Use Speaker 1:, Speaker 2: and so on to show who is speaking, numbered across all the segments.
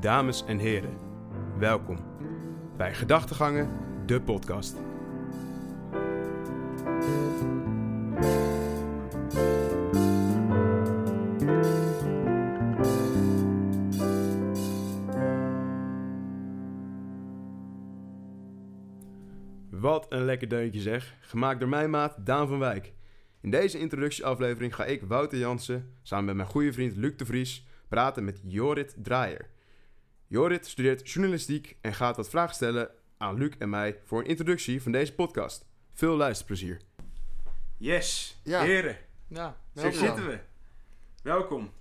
Speaker 1: dames en heren. Welkom bij Gedachtegangen, de podcast. Wat een lekker deuntje zeg, gemaakt door mijn maat Daan van Wijk. In deze introductieaflevering ga ik, Wouter Jansen, samen met mijn goede vriend Luc de Vries, praten met Jorrit Draaier. Jorrit studeert journalistiek en gaat wat vragen stellen aan Luc en mij voor een introductie van deze podcast. Veel luisterplezier. Yes,
Speaker 2: Ja.
Speaker 1: heren,
Speaker 2: Ja,
Speaker 1: zo
Speaker 2: welkom.
Speaker 1: zitten we. Welkom.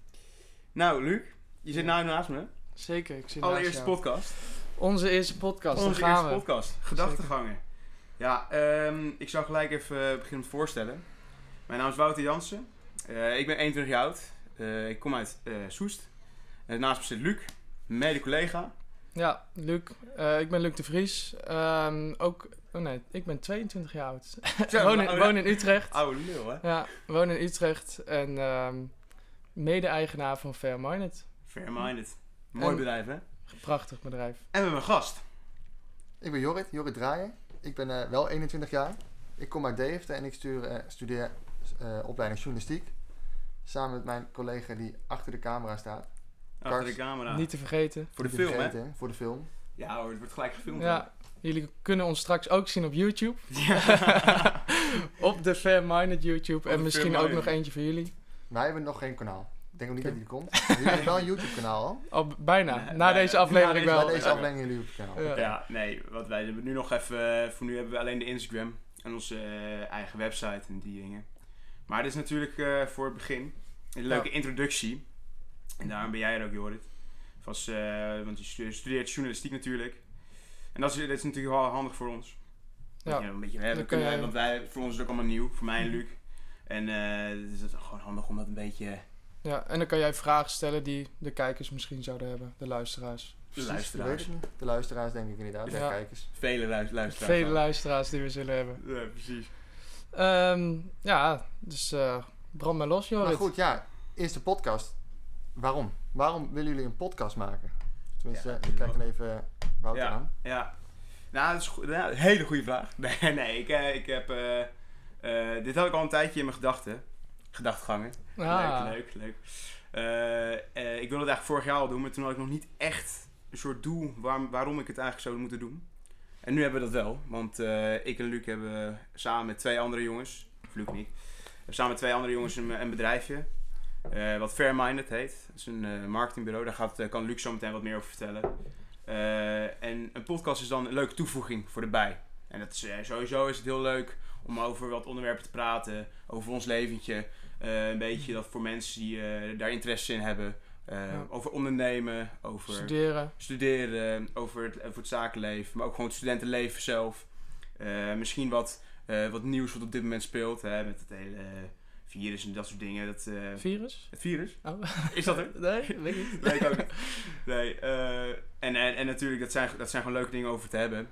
Speaker 1: Nou, Luc, je zit nou naast me.
Speaker 2: Zeker, ik zit
Speaker 1: Allereerste
Speaker 2: naast jou.
Speaker 1: podcast.
Speaker 2: Onze eerste podcast,
Speaker 1: Onze
Speaker 2: daar gaan
Speaker 1: eerste
Speaker 2: we.
Speaker 1: podcast. Gedachtegangen. Ja, ehm, ik zal gelijk even eh, beginnen met voorstellen. Mijn naam is Wouter Jansen. Eh, ik ben 21 jaar oud. Eh, ik kom uit eh, Soest. En naast me zit Luc, mede-collega.
Speaker 2: Ja, Luc. eh, ik ben Luc de Vries. Ehm, ook, oh nee, ik ben 22 jaar oud. Woon, in,
Speaker 1: oude-
Speaker 2: woon in Utrecht.
Speaker 1: Oude lul, hè?
Speaker 2: Ja, woon in Utrecht en ehm, mede-eigenaar van Fairminded.
Speaker 1: Fair-minded. Mooi
Speaker 2: En-
Speaker 1: bedrijf, hè?
Speaker 2: Prachtig bedrijf.
Speaker 1: En we hebben een gast.
Speaker 3: Ik ben Jorrit, Jorrit Draaier. Ik ben eh, wel 21 jaar. Ik kom uit Deventer en ik stuur, eh, studeer eh, opleiding journalistiek. Samen met mijn collega die achter de camera staat.
Speaker 1: Achter de
Speaker 3: Kars.
Speaker 1: camera.
Speaker 2: Niet te vergeten.
Speaker 1: voor de film, hè?
Speaker 3: vergeten, Voor de film.
Speaker 1: Ja hoor, het wordt gelijk gefilmd.
Speaker 2: Ja, jullie kunnen ons straks ook zien op YouTube.
Speaker 1: Ja.
Speaker 2: op de Fairminded YouTube. En misschien ook nog eentje voor jullie.
Speaker 3: Wij hebben nog geen kanaal. Ik denk ook niet dat die er komt. Jullie hebben wel een YouTube kanaal al.
Speaker 2: Al b- bijna. Na
Speaker 1: nee,
Speaker 2: deze
Speaker 1: na
Speaker 2: aflevering
Speaker 1: deze
Speaker 2: wel.
Speaker 3: Bij deze aflevering jullie YouTube kanaal.
Speaker 2: Ja.
Speaker 1: Ja, nee, wat wij hebben nu nog even. eh, Voor nu hebben we alleen de Instagram en onze eh, eigen website en die dingen. Maar dit is natuurlijk eh, voor het begin een leuke
Speaker 2: Ja.
Speaker 1: introductie. En daarom ben jij er ook, Jorrit. Vast, eh, want je stu- studeert journalistiek natuurlijk. En dat is, dat is natuurlijk wel handig voor ons.
Speaker 2: Ja.
Speaker 1: Ja. Een beetje, hè, we
Speaker 2: Dan
Speaker 1: kunnen, Want wij, voor ons is het ook allemaal nieuw, voor mij en Luc. En eh het is gewoon handig om dat een beetje
Speaker 2: Ja, en dan kan jij vragen stellen die de kijkers misschien zouden hebben, de luisteraars.
Speaker 1: de luisteraars.
Speaker 3: De luisteraars denk ik inderdaad.
Speaker 2: Ja.
Speaker 3: De kijkers.
Speaker 1: Vele luis- luisteraars.
Speaker 2: Vele luisteraars die we zullen hebben.
Speaker 1: Ja, precies.
Speaker 2: Ehm, ja, dus eh brand maar los,
Speaker 3: Maar
Speaker 2: Jorrit.
Speaker 3: goed, ja. Eerste podcast. Waarom? Waarom willen jullie een podcast maken? Tenminste,
Speaker 1: Ja,
Speaker 3: ik kijk dan even Wouter
Speaker 1: Ja.
Speaker 3: aan.
Speaker 1: Ja, nou, dat is. Ja, een hele goede vraag. Nee, nee ik, eh, ik heb. eh, eh, dit had ik al een tijdje in mijn gedachten. Gedachtgangen.
Speaker 2: Ah,
Speaker 1: Leuk, leuk, leuk. Eh, eh, ik wilde het eigenlijk vorig jaar al doen, maar toen had ik nog niet echt een soort doel waar, waarom ik het eigenlijk zou moeten doen. En nu hebben we dat wel, want eh, ik en Luc hebben samen met twee andere jongens, of Luc niet, samen met twee andere jongens een, een bedrijfje. Eh, wat Fairminded heet. Dat is een eh, marketingbureau. Daar gaat, eh, kan Luc zo meteen wat meer over vertellen. En een podcast is dan een leuke toevoeging voor erbij. En dat is, sowieso is het heel leuk om over wat onderwerpen te praten. Over ons leventje. Een beetje dat voor mensen die daar interesse in hebben.
Speaker 2: Ja.
Speaker 1: Over ondernemen, over
Speaker 2: studeren.
Speaker 1: studeren, over het, over het zakenleven, maar ook gewoon het studentenleven zelf. Misschien wat, wat nieuws wat op dit moment speelt, hè, met het hele virus en dat soort dingen. Dat, eh,
Speaker 2: Virus?
Speaker 1: het virus?
Speaker 2: Oh.
Speaker 1: Is dat er?
Speaker 2: Nee, weet ik niet.
Speaker 1: Nee, ik ook niet. Nee, eh, en, en, en natuurlijk, dat zijn, dat zijn gewoon leuke dingen over te hebben.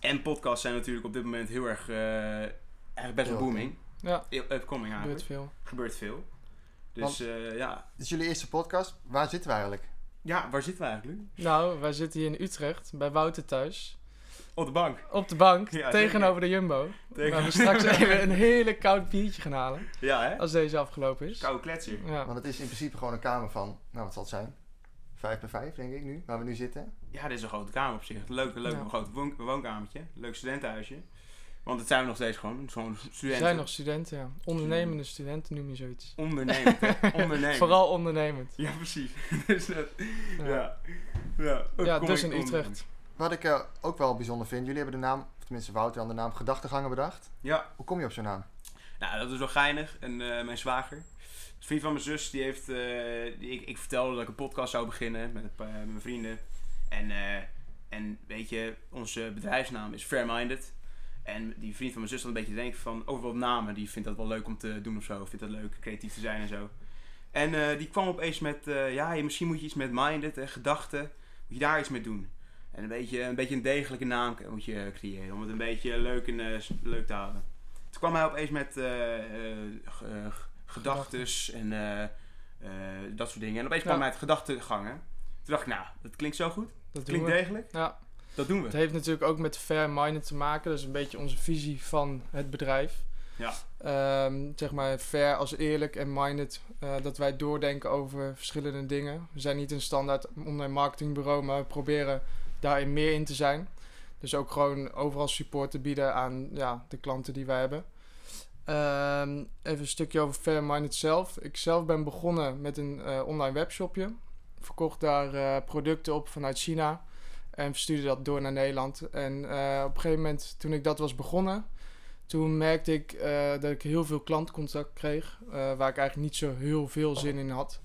Speaker 1: En podcasts zijn natuurlijk op dit moment heel erg, eh, eigenlijk best wel
Speaker 3: Heel
Speaker 1: booming.
Speaker 2: Ja,
Speaker 1: Upcoming
Speaker 2: gebeurt
Speaker 1: eigenlijk.
Speaker 2: veel.
Speaker 1: Gebeurt veel. Dus
Speaker 3: Want-
Speaker 1: eh, ja.
Speaker 3: Dit is jullie eerste podcast. Waar zitten we eigenlijk?
Speaker 1: ja, waar zitten we eigenlijk nu?
Speaker 2: Nou, wij zitten hier in Utrecht, bij Wouter thuis.
Speaker 1: Op de bank.
Speaker 2: Op de bank,
Speaker 1: Ja,
Speaker 2: tegenover de Jumbo.
Speaker 1: Tegen-
Speaker 2: Waar we straks even een hele koud biertje gaan halen.
Speaker 1: Ja, hè?
Speaker 2: Als deze afgelopen is.
Speaker 1: Koude klets hier.
Speaker 2: Ja.
Speaker 3: Want het is in principe gewoon een kamer van, nou wat zal het zijn? 5 bij 5 denk ik nu, waar we nu zitten.
Speaker 1: Ja, dit is een grote kamer op zich. Een leuk, leuk
Speaker 2: Ja.
Speaker 1: groot woon, woonkamertje. Leuk studentenhuisje. Want het zijn we nog steeds gewoon. Zo'n
Speaker 2: We
Speaker 1: studenten.
Speaker 2: zijn nog studenten, ja. Ondernemende studenten noem je zoiets.
Speaker 1: Ondernemend, hè? Ondernemend.
Speaker 2: Vooral ondernemend.
Speaker 1: Ja, precies. dus dat,
Speaker 2: Ja,
Speaker 1: ja. Ja,
Speaker 2: ja dus in
Speaker 1: ondernemend.
Speaker 2: Utrecht.
Speaker 3: Wat ik eh, ook wel bijzonder vind, jullie hebben de naam, of tenminste Wouter dan de naam Gedachtegangen bedacht.
Speaker 1: Ja,
Speaker 3: Hoe kom je op zo'n naam?
Speaker 1: nou, dat is wel geinig. En eh, mijn zwager, een vriend van mijn zus, die heeft... eh, die, ik, ik vertelde dat ik een podcast zou beginnen met, met mijn vrienden. En, en weet je, onze bedrijfsnaam is Fairminded. En die vriend van mijn zus had een beetje te denken van over wat namen. Die vindt dat wel leuk om te doen of zo. Vindt dat leuk, creatief te zijn en zo. En die kwam opeens met, ja, misschien moet je iets met minded en gedachten. Moet je daar iets mee doen. En een beetje een, beetje een degelijke naam moet je creëren. Om het een beetje leuk, en, leuk te houden. Toen kwam hij opeens met eh, gedachtes en dat soort dingen. En opeens kwam hij met gedachtegangen. dacht ik, nou, dat klinkt zo goed.
Speaker 2: Dat
Speaker 1: Klinkt
Speaker 2: we.
Speaker 1: degelijk.
Speaker 2: Ja.
Speaker 1: Dat doen we.
Speaker 2: Het heeft natuurlijk ook met fair-minded te maken. Dat is een beetje onze visie van het bedrijf.
Speaker 1: Ja.
Speaker 2: Ehm, zeg maar fair als eerlijk en minded. dat wij doordenken over verschillende dingen. We zijn niet een standaard online marketingbureau, maar we proberen daarin meer in te zijn. Dus ook gewoon overal support te bieden aan ja, de klanten die wij hebben. Ehm, even een stukje over Fair-Minded zelf. Ik zelf ben begonnen met een eh, online webshopje. Verkocht daar eh, producten op vanuit China. En verstuurde dat door naar Nederland. En eh, op een gegeven moment, toen ik dat was begonnen, toen merkte ik dat ik heel veel klantcontact kreeg. waar ik eigenlijk niet zo heel veel zin in had.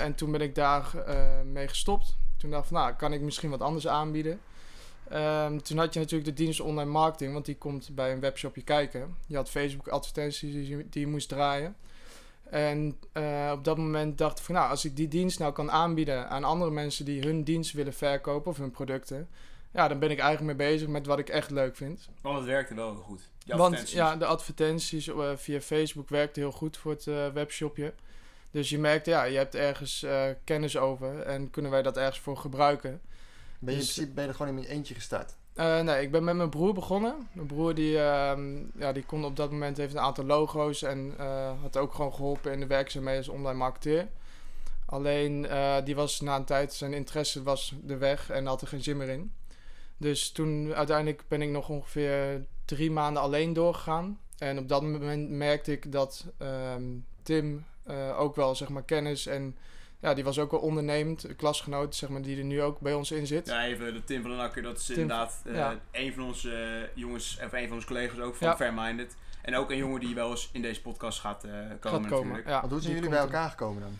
Speaker 2: En toen ben ik daar mee gestopt. Toen dacht ik, van, nou, kan ik misschien wat anders aanbieden. Ehm, toen had je natuurlijk de dienst online marketing, want die komt bij een webshopje kijken. Je had Facebook advertenties die, je- die je moest draaien. En eh, op dat moment dacht ik van nou, als ik die dienst nou kan aanbieden aan andere mensen die hun dienst willen verkopen of hun producten. Ja, dan ben ik eigenlijk mee bezig met wat ik echt leuk vind.
Speaker 1: Want het werkte wel heel goed.
Speaker 2: Want ja, de advertenties eh, via Facebook werkten heel goed voor het eh, webshopje. Dus je merkt, ja, je hebt ergens eh, kennis over en kunnen wij dat ergens voor gebruiken.
Speaker 3: Ben je in
Speaker 2: Dus-
Speaker 3: principe ben je er gewoon in je eentje gestart?
Speaker 2: Eh, nee, ik ben met mijn broer begonnen. Mijn broer die, ehm, ja, die kon op dat moment heeft een aantal logo's en eh, had ook gewoon geholpen in de werkzaamheden als online marketeer. Alleen die was na een tijd, zijn interesse was de weg en had er geen zin meer in. Dus toen uiteindelijk ben ik nog ongeveer drie maanden alleen doorgegaan. En op dat moment merkte ik dat ehm, Tim eh, ook wel zeg maar kennis en ja, die was ook wel ondernemend, een klasgenoot zeg maar, die er nu ook bij ons in zit.
Speaker 1: Ja, even de Tim van den Akker, dat is
Speaker 2: Tim-
Speaker 1: inderdaad eh,
Speaker 2: ja.
Speaker 1: een van onze eh, jongens, of een van onze collega's ook van
Speaker 2: Ja.
Speaker 1: Fairminded. En ook een jongen die wel eens in deze podcast gaat eh, komen
Speaker 2: gaat komen.
Speaker 1: natuurlijk.
Speaker 2: Ja,
Speaker 3: Want hoe zijn
Speaker 2: die
Speaker 3: jullie bij elkaar gekomen dan?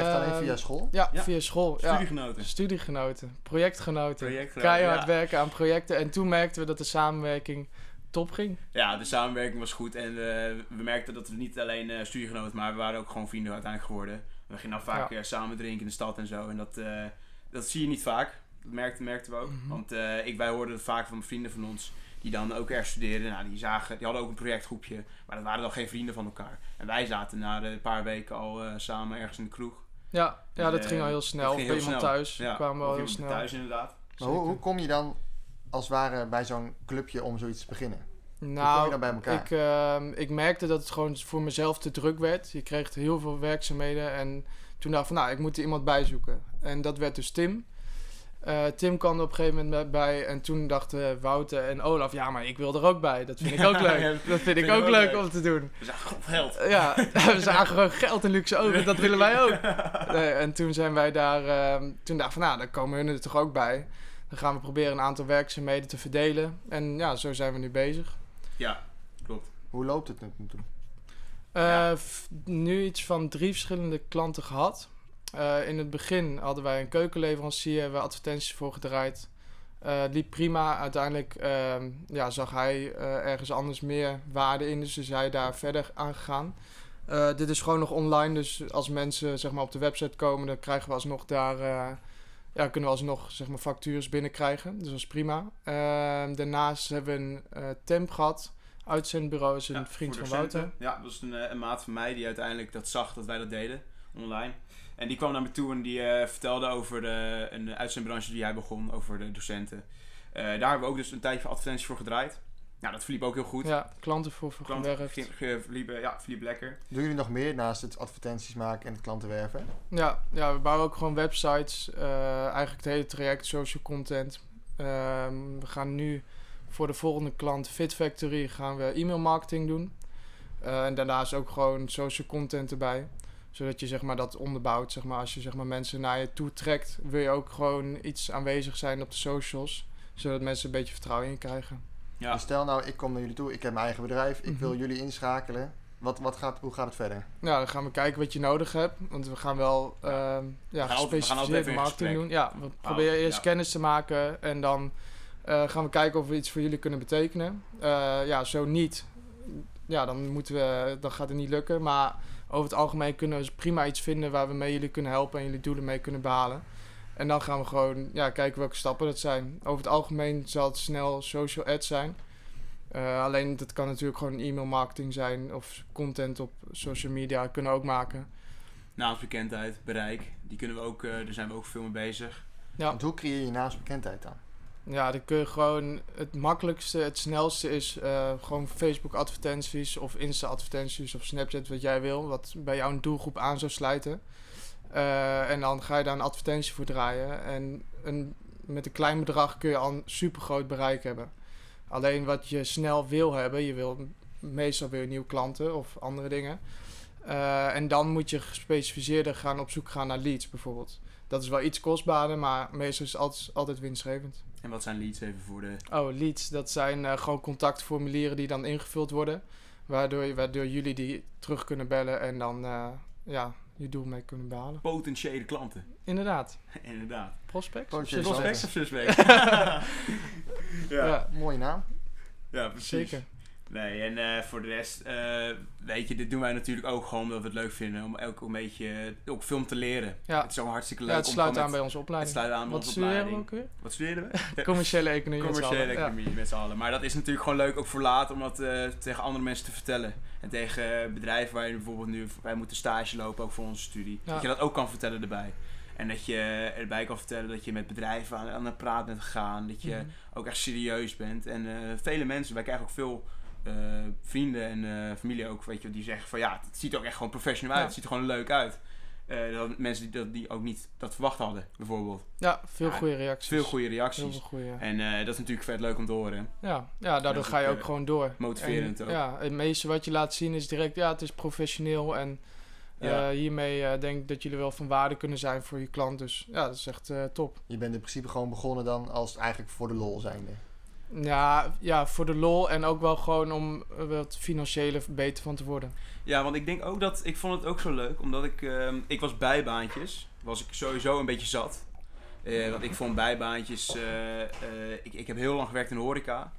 Speaker 3: Echt alleen
Speaker 2: Ehm,
Speaker 3: via school?
Speaker 2: Ja,
Speaker 1: Ja.
Speaker 2: via school. Ja.
Speaker 1: Studiegenoten.
Speaker 2: Studiegenoten, projectgenoten.
Speaker 1: Projectgenoten,
Speaker 2: Keihard
Speaker 1: ja.
Speaker 2: werken aan projecten. En toen merkten we dat de samenwerking top ging.
Speaker 1: Ja, de samenwerking was goed en eh, we merkten dat we niet alleen eh studiegenoten, maar we waren ook gewoon vrienden uiteindelijk geworden. We gingen dan vaak
Speaker 2: Ja.
Speaker 1: eh, samen drinken in de stad en zo en dat, eh, dat zie je niet vaak. Dat merkten, merkten we ook.
Speaker 2: Mhm.
Speaker 1: Want eh, ik, wij hoorden het vaak van vrienden van ons die dan ook ergens studeerden. Nou, die, zagen, die hadden ook een projectgroepje, maar dat waren dan geen vrienden van elkaar. En wij zaten na een paar weken al eh, samen ergens in de kroeg.
Speaker 2: Ja, ja dat ging al heel snel. Of
Speaker 1: ging
Speaker 2: bij
Speaker 1: heel
Speaker 2: iemand
Speaker 1: snel.
Speaker 2: thuis
Speaker 1: Ja,
Speaker 2: kwamen we al heel snel.
Speaker 1: thuis inderdaad.
Speaker 3: Maar hoe, kom je dan als het ware bij zo'n clubje om zoiets te beginnen? hoe kom je
Speaker 2: Nou,
Speaker 3: dan bij elkaar?
Speaker 2: ik, ehm, ik merkte dat het gewoon voor mezelf te druk werd. Je kreeg heel veel werkzaamheden. En toen dacht ik van, nou, ik moet er iemand bij zoeken. En dat werd dus Tim. Eh, Tim kwam er op een gegeven moment bij. En toen dachten Wouter en Olaf, ja, maar ik wil er ook bij. Dat vind ik ook leuk.
Speaker 1: Ja,
Speaker 2: dat vind ik
Speaker 1: vind ik
Speaker 2: ook
Speaker 1: ook
Speaker 2: leuk
Speaker 1: leuk.
Speaker 2: om te doen.
Speaker 1: We zagen gewoon geld.
Speaker 2: Ja, we zagen gewoon geld en luxe ogen. Dat willen wij ook. Nee, en toen zijn wij daar... ehm, toen dacht ik van, nou, dan komen hun er toch ook bij. Dan gaan we proberen een aantal werkzaamheden te verdelen. En ja, zo zijn we nu bezig.
Speaker 1: Ja, klopt.
Speaker 3: Hoe loopt het nu toe?
Speaker 2: Eh,
Speaker 1: Ja.
Speaker 2: Nu iets van drie verschillende klanten gehad. Eh, in het begin hadden wij een keukenleverancier, hebben we advertenties voor gedraaid. Eh, liep prima. Uiteindelijk ehm, ja, zag hij eh, ergens anders meer waarde in, dus is hij daar verder aan gegaan. Eh, dit is gewoon nog online, dus als mensen zeg maar, op de website komen, dan krijgen we alsnog daar, eh, ja, kunnen we alsnog zeg maar, factures binnenkrijgen. Dus dat is prima. Ehm, daarnaast hebben we een eh, temp gehad. Uitzendbureau is een
Speaker 1: Ja,
Speaker 2: vriend van Wouter.
Speaker 1: Ja, dat was een, eh, een maat van mij die uiteindelijk dat zag dat wij dat deden online. En die kwam naar me toe en die eh, vertelde over de, een uitzendbranche die hij begon, over de docenten. Daar hebben we ook dus een tijdje advertenties voor gedraaid. Nou, dat verliep ook heel goed.
Speaker 2: Ja, klanten voor,
Speaker 1: Klanten verliepen, ja, verliep lekker.
Speaker 3: Doen jullie nog meer naast het advertenties maken en het klanten werven?
Speaker 2: Ja, ja, we bouwen ook gewoon websites. eh, eigenlijk het hele traject, social content. Ehm, we gaan nu voor de volgende klant Fit Factory gaan we e-mail marketing doen. Eh, en daarnaast ook gewoon social content erbij. Zodat je zeg maar, dat onderbouwt. Zeg maar, als je zeg maar, mensen naar je toe trekt, wil je ook gewoon iets aanwezig zijn op de socials. Zodat mensen een beetje vertrouwen in je krijgen.
Speaker 1: Ja,
Speaker 3: Dus stel nou, ik kom naar jullie toe, ik heb mijn eigen bedrijf, ik
Speaker 2: Mhm.
Speaker 3: wil jullie inschakelen. Wat, wat gaat, hoe gaat het verder?
Speaker 2: Ja, dan gaan we kijken wat je nodig hebt. Want we gaan wel
Speaker 1: Ja.
Speaker 2: ehm ja,
Speaker 1: altijd
Speaker 2: gespecialiseerde marketing doen. Ja, we proberen eerst
Speaker 1: ja.
Speaker 2: kennis te maken en dan eh, gaan we kijken of we iets voor jullie kunnen betekenen. Eh, ja, zo niet. Ja, dan, moeten we, dan gaat het niet lukken. Maar over het algemeen kunnen we prima iets vinden waar we mee jullie kunnen helpen en jullie doelen mee kunnen behalen. En dan gaan we gewoon ja, kijken welke stappen dat zijn. Over het algemeen zal het snel social ads zijn. Eh, alleen dat kan natuurlijk gewoon e-mail marketing zijn of content op social media kunnen we ook maken.
Speaker 1: naamsbekendheid, bereik. Die kunnen we ook, eh, daar zijn we ook veel mee bezig.
Speaker 2: Ja.
Speaker 3: Want hoe creëer je naamsbekendheid dan?
Speaker 2: Ja, dan kun je gewoon het makkelijkste, het snelste is eh, gewoon Facebook advertenties of Insta advertenties of Snapchat wat jij wil, wat bij jouw doelgroep aan zou sluiten. Eh, en dan ga je daar een advertentie voor draaien. En een, met een klein bedrag kun je al een super groot bereik hebben. Alleen wat je snel wil hebben, je wil meestal weer nieuwe klanten of andere dingen. Eh, en dan moet je gespecificeerder gaan op zoek gaan naar leads bijvoorbeeld. Dat is wel iets kostbaarder, maar meestal is het altijd, altijd winstgevend.
Speaker 1: En wat zijn leads even voor de...
Speaker 2: Oh, leads, dat zijn eh, gewoon contactformulieren die dan ingevuld worden. Waardoor, waardoor jullie die terug kunnen bellen en dan ja, je doel mee kunnen behalen.
Speaker 1: Potentiële klanten.
Speaker 2: Inderdaad.
Speaker 1: Inderdaad.
Speaker 2: Prospects? Suspects?
Speaker 1: Prospects of suspects?
Speaker 2: Ja,
Speaker 1: ja.
Speaker 3: Mooie naam.
Speaker 1: ja, precies.
Speaker 2: zeker.
Speaker 1: Nee, en eh, voor de rest, eh, weet je, dit doen wij natuurlijk ook gewoon omdat we het leuk vinden. Om elke een beetje, eh, ook film te leren.
Speaker 2: Ja,
Speaker 1: Het is zo hartstikke leuk
Speaker 2: ja het
Speaker 1: om
Speaker 2: sluit aan bij onze
Speaker 1: Het
Speaker 2: opleiding.
Speaker 1: sluit aan bij
Speaker 2: Wat
Speaker 1: onze
Speaker 2: studeren we
Speaker 1: opleiding.
Speaker 2: ook weer?
Speaker 1: Wat studeren we?
Speaker 2: Commerciële economie.
Speaker 1: Commerciële
Speaker 2: ja.
Speaker 1: economie met z'n allen. Maar dat is natuurlijk gewoon leuk ook voor later om dat tegen andere mensen te vertellen. En tegen bedrijven waar je bijvoorbeeld nu wij moeten stage lopen, ook voor onze studie.
Speaker 2: Ja.
Speaker 1: Dat je dat ook kan vertellen erbij. En dat je erbij kan vertellen dat je met bedrijven aan, aan het praat bent gegaan. Dat je
Speaker 2: Mhm.
Speaker 1: ook echt serieus bent. En vele mensen, wij krijgen ook veel eh, vrienden en eh, familie ook, weet je, die zeggen van ja, het ziet er ook echt gewoon professioneel uit.
Speaker 2: Ja.
Speaker 1: Het ziet er gewoon leuk uit. Eh, dat mensen die, dat, die ook niet dat verwacht hadden, bijvoorbeeld.
Speaker 2: Ja, veel
Speaker 1: Ja,
Speaker 2: goede reacties.
Speaker 1: Veel goede reacties.
Speaker 2: veel goede.
Speaker 1: En eh, dat is natuurlijk vet leuk om te horen.
Speaker 2: Ja, ja daardoor ga je
Speaker 1: ook,
Speaker 2: gewoon door.
Speaker 1: motiverend
Speaker 2: En,
Speaker 1: ook.
Speaker 2: Ja, het meeste wat je laat zien is direct, ja, het is professioneel en
Speaker 1: Ja.
Speaker 2: eh, hiermee eh, denk ik dat jullie wel van waarde kunnen zijn voor je klant. Dus ja, dat is echt eh, top.
Speaker 3: Je bent in principe gewoon begonnen dan als eigenlijk voor de lol zijnde.
Speaker 2: Ja, ja, voor de lol en ook wel gewoon om wat financiële beter van te worden.
Speaker 1: Ja, want ik denk ook dat ik vond het ook zo leuk, omdat ik ehm, ik was bijbaantjes, was ik sowieso een beetje zat. Eh, want ik vond bijbaantjes, eh, eh, ik, ik heb heel lang gewerkt in de horeca.